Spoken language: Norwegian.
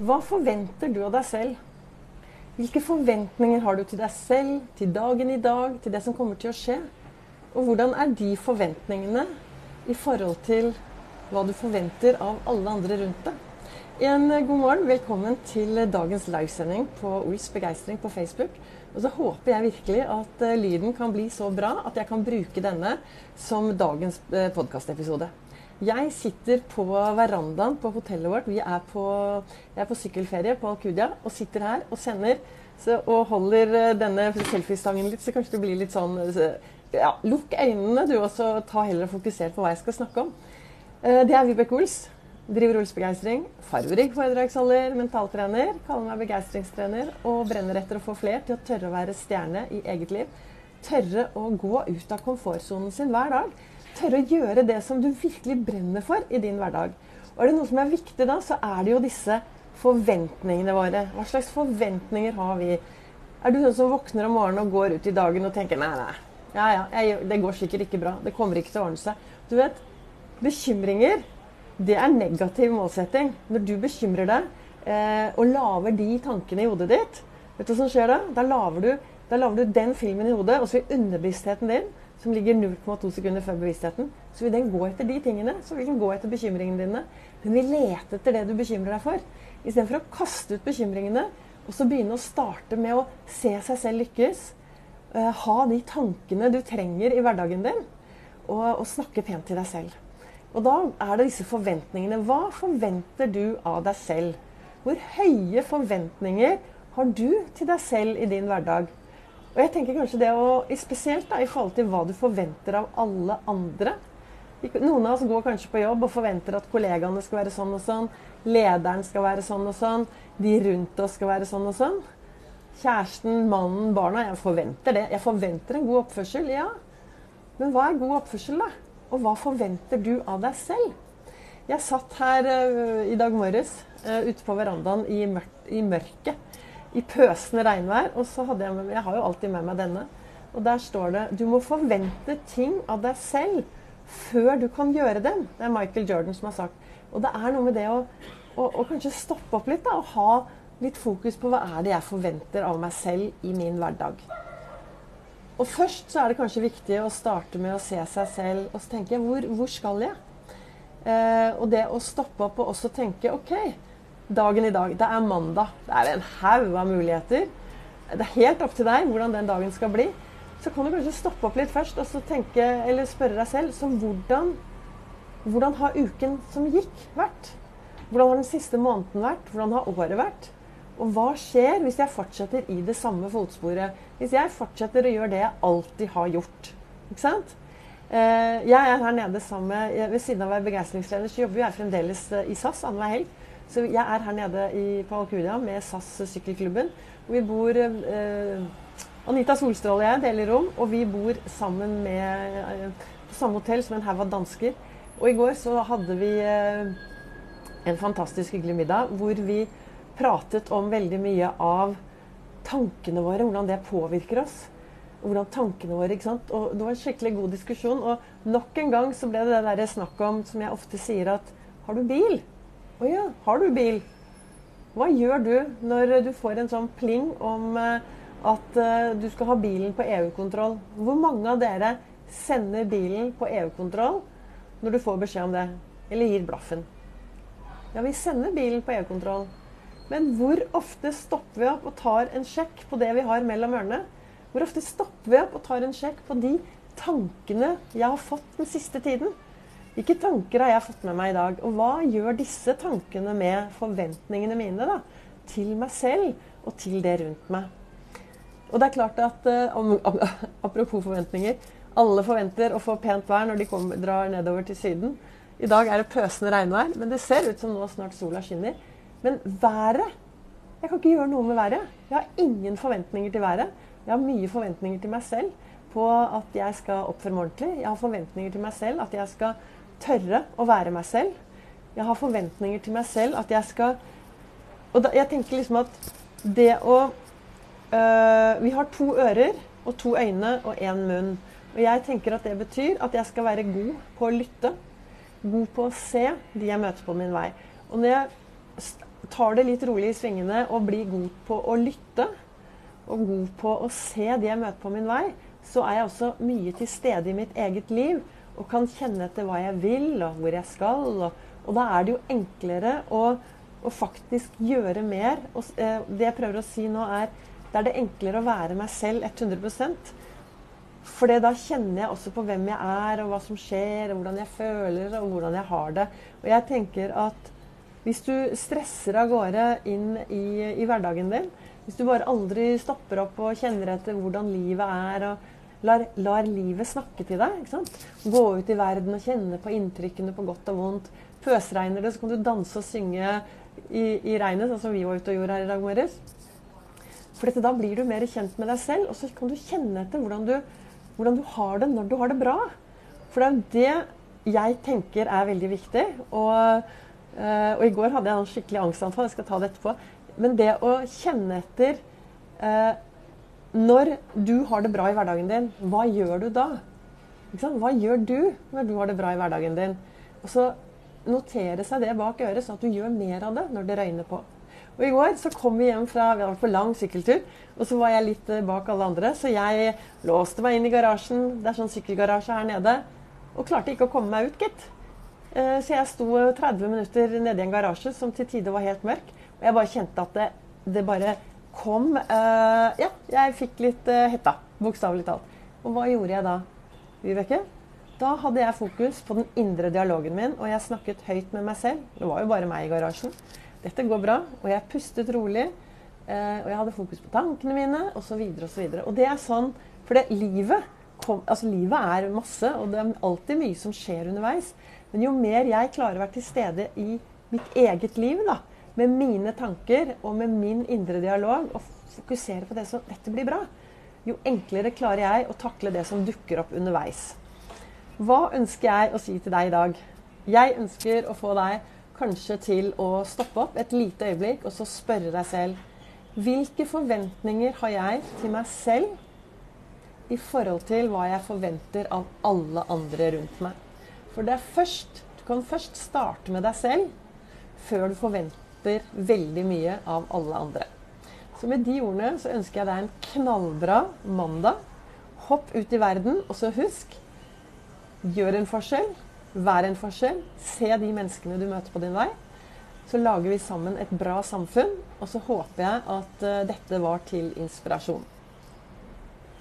Hva forventer du av deg selv? Hvilke forventninger har du til deg selv, til dagen i dag, til det som kommer til å skje? Og hvordan er de forventningene i forhold til hva du forventer av alle andre rundt deg? En god morgen, velkommen til dagens livesending på Ols begeistring på Facebook. Og så håper jeg virkelig at uh, lyden kan bli så bra at jeg kan bruke denne som dagens uh, podkastepisode. Jeg sitter på verandaen på hotellet vårt. Er på, jeg er på sykkelferie på Alcudia og sitter her og sender så, og holder uh, denne selfiestangen litt, så kanskje det blir litt sånn så, ja, Lukk øynene, du, også. ta heller og fokuser på hva jeg skal snakke om. det er Vibeke Ols. Driver Ols Begeistring. Farverik foredragsholder, mentaltrener. Kaller meg begeistringstrener og brenner etter å få fler til å tørre å være stjerne i eget liv. Tørre å gå ut av komfortsonen sin hver dag. Tørre å gjøre det som du virkelig brenner for i din hverdag. Og er det noe som er viktig da, så er det jo disse forventningene våre. Hva slags forventninger har vi? Er du sånn som våkner om morgenen og går ut i dagen og tenker nei, nei, ja, ja, jeg, det går sikkert ikke bra. Det kommer ikke til å ordne seg. Du vet, bekymringer det er negativ målsetting. Når du bekymrer deg eh, og lager de tankene i hodet ditt, vet du hva som skjer da? Da lager du, da lager du den filmen i hodet, og så vil underbevisstheten din, som ligger 0,2 sekunder før bevisstheten, så vil den gå etter de tingene. Så vil den gå etter bekymringene dine. Den vil lete etter det du bekymrer deg for. Istedenfor å kaste ut bekymringene og så begynne å starte med å se seg selv lykkes. Uh, ha de tankene du trenger i hverdagen din, og, og snakke pent til deg selv. Og da er det disse forventningene. Hva forventer du av deg selv? Hvor høye forventninger har du til deg selv i din hverdag? Og jeg tenker kanskje det å, Spesielt da, i forhold til hva du forventer av alle andre. Noen av oss går kanskje på jobb og forventer at kollegaene skal være sånn og sånn. Lederen skal være sånn og sånn. De rundt oss skal være sånn og sånn. Kjæresten, mannen, barna. Jeg forventer det. Jeg forventer en god oppførsel, ja. Men hva er god oppførsel, da? Og hva forventer du av deg selv? Jeg satt her uh, i dag morges uh, ute på verandaen i, mørk, i, mørket. I pøsende regnvær. Og så hadde jeg med Jeg har jo alltid med meg denne. Og der står det Du må forvente ting av deg selv før du kan gjøre dem. Det er Michael Jordan som har sagt. Og det er noe med det å, å, å kanskje stoppe opp litt da, og ha litt fokus på hva er det jeg forventer av meg selv i min hverdag. Og først så er det kanskje viktig å starte med å se seg selv og så tenke hvor, hvor skal jeg? Eh, og det å stoppe opp og også tenke OK, dagen i dag. Det er mandag. Det er en haug av muligheter. Det er helt opp til deg hvordan den dagen skal bli. Så kan du kanskje stoppe opp litt først og tenke, eller spørre deg selv så hvordan, hvordan har uken som gikk, vært? Hvordan har den siste måneden vært? Hvordan har året vært? Og hva skjer hvis jeg fortsetter i det samme fotsporet? Hvis jeg fortsetter å gjøre det jeg alltid har gjort? Ikke sant? Eh, jeg er her nede sammen med, Ved siden av å være begeistringsleder så jobber jeg fremdeles eh, i SAS annenhver helg. Så jeg er her nede i, på Alcudia med SAS sykkelklubben. Vi bor eh, Anita Solstråle og jeg deler rom, og vi bor sammen med, eh, på samme hotell som en haug av dansker. Og i går så hadde vi eh, en fantastisk hyggelig middag hvor vi pratet om veldig mye av tankene våre, hvordan det påvirker oss. Hvordan tankene våre, ikke sant? Og Det var en skikkelig god diskusjon. Og nok en gang så ble det det der snakk om som jeg ofte sier at Har du bil? Å ja, har du bil? Hva gjør du når du får en sånn pling om eh, at eh, du skal ha bilen på EU-kontroll? Hvor mange av dere sender bilen på EU-kontroll når du får beskjed om det? Eller gir blaffen? Ja, vi sender bilen på EU-kontroll. Men hvor ofte stopper vi opp og tar en sjekk på det vi har mellom ørene? Hvor ofte stopper vi opp og tar en sjekk på de tankene jeg har fått den siste tiden? Hvilke tanker har jeg fått med meg i dag? Og hva gjør disse tankene med forventningene mine da, til meg selv og til det rundt meg? Og det er klart at, uh, Apropos forventninger. Alle forventer å få pent vær når de kommer, drar nedover til Syden. I dag er det pøsende regnvær, men det ser ut som nå snart sola skinner. Men været Jeg kan ikke gjøre noe med været. Jeg har ingen forventninger til været. Jeg har mye forventninger til meg selv på at jeg skal oppføre meg ordentlig. Jeg har forventninger til meg selv at jeg skal tørre å være meg selv. Jeg har forventninger til meg selv at jeg skal Og da, jeg tenker liksom at det å øh, Vi har to ører og to øyne og én munn. Og jeg tenker at det betyr at jeg skal være god på å lytte. God på å se de jeg møter på min vei. Og når jeg tar det litt rolig i svingene og blir god på å lytte, og god på å se de jeg møter på min vei, så er jeg også mye til stede i mitt eget liv og kan kjenne etter hva jeg vil, og hvor jeg skal. Og, og da er det jo enklere å, å faktisk gjøre mer. Og, eh, det jeg prøver å si nå, er det er det enklere å være meg selv 100% For da kjenner jeg også på hvem jeg er, og hva som skjer, og hvordan jeg føler, og hvordan jeg har det. Og jeg tenker at hvis du stresser av gårde inn i, i hverdagen din, hvis du bare aldri stopper opp og kjenner etter hvordan livet er, og lar, lar livet snakke til deg Gå ut i verden og kjenne på inntrykkene på godt og vondt. Pøsregner det, så kan du danse og synge i, i regnet, sånn som vi var ute og gjorde her i dag morges. For dette, da blir du mer kjent med deg selv, og så kan du kjenne etter hvordan du, hvordan du har det når du har det bra. For det er jo det jeg tenker er veldig viktig. Og, øh, og i går hadde jeg en skikkelig angstanfall, jeg skal ta det etterpå. Men det å kjenne etter eh, Når du har det bra i hverdagen din, hva gjør du da? Hva gjør du når du har det bra i hverdagen din? Og så notere seg det bak øret, sånn at du gjør mer av det når det røyner på. Og I går så kom vi hjem fra vi på lang sykkeltur, og så var jeg litt eh, bak alle andre. Så jeg låste meg inn i garasjen, det er sånn sykkelgarasje her nede, og klarte ikke å komme meg ut, gitt. Eh, så jeg sto 30 minutter nede i en garasje som til tider var helt mørk. Og jeg bare kjente at det, det bare kom uh, Ja, jeg fikk litt uh, hetta, bokstavelig talt. Og hva gjorde jeg da, Vibeke? Da hadde jeg fokus på den indre dialogen min, og jeg snakket høyt med meg selv. Det var jo bare meg i garasjen. Dette går bra. Og jeg pustet rolig. Uh, og jeg hadde fokus på tankene mine, osv. osv. Og det er sånn For det, livet, kom, altså livet er masse, og det er alltid mye som skjer underveis. Men jo mer jeg klarer å være til stede i mitt eget liv, da, med mine tanker og med min indre dialog, og fokusere på det som dette blir bra, jo enklere klarer jeg å takle det som dukker opp underveis. Hva ønsker jeg å si til deg i dag? Jeg ønsker å få deg kanskje til å stoppe opp et lite øyeblikk og så spørre deg selv hvilke forventninger har jeg til meg selv i forhold til hva jeg forventer av alle andre rundt meg? For det er først, du kan først starte med deg selv før du forventer veldig mye av alle andre. Så med de ordene så ønsker jeg deg en knallbra mandag. Hopp ut i verden, og så husk gjør en forskjell. Vær en forskjell. Se de menneskene du møter på din vei. Så lager vi sammen et bra samfunn. Og så håper jeg at uh, dette var til inspirasjon.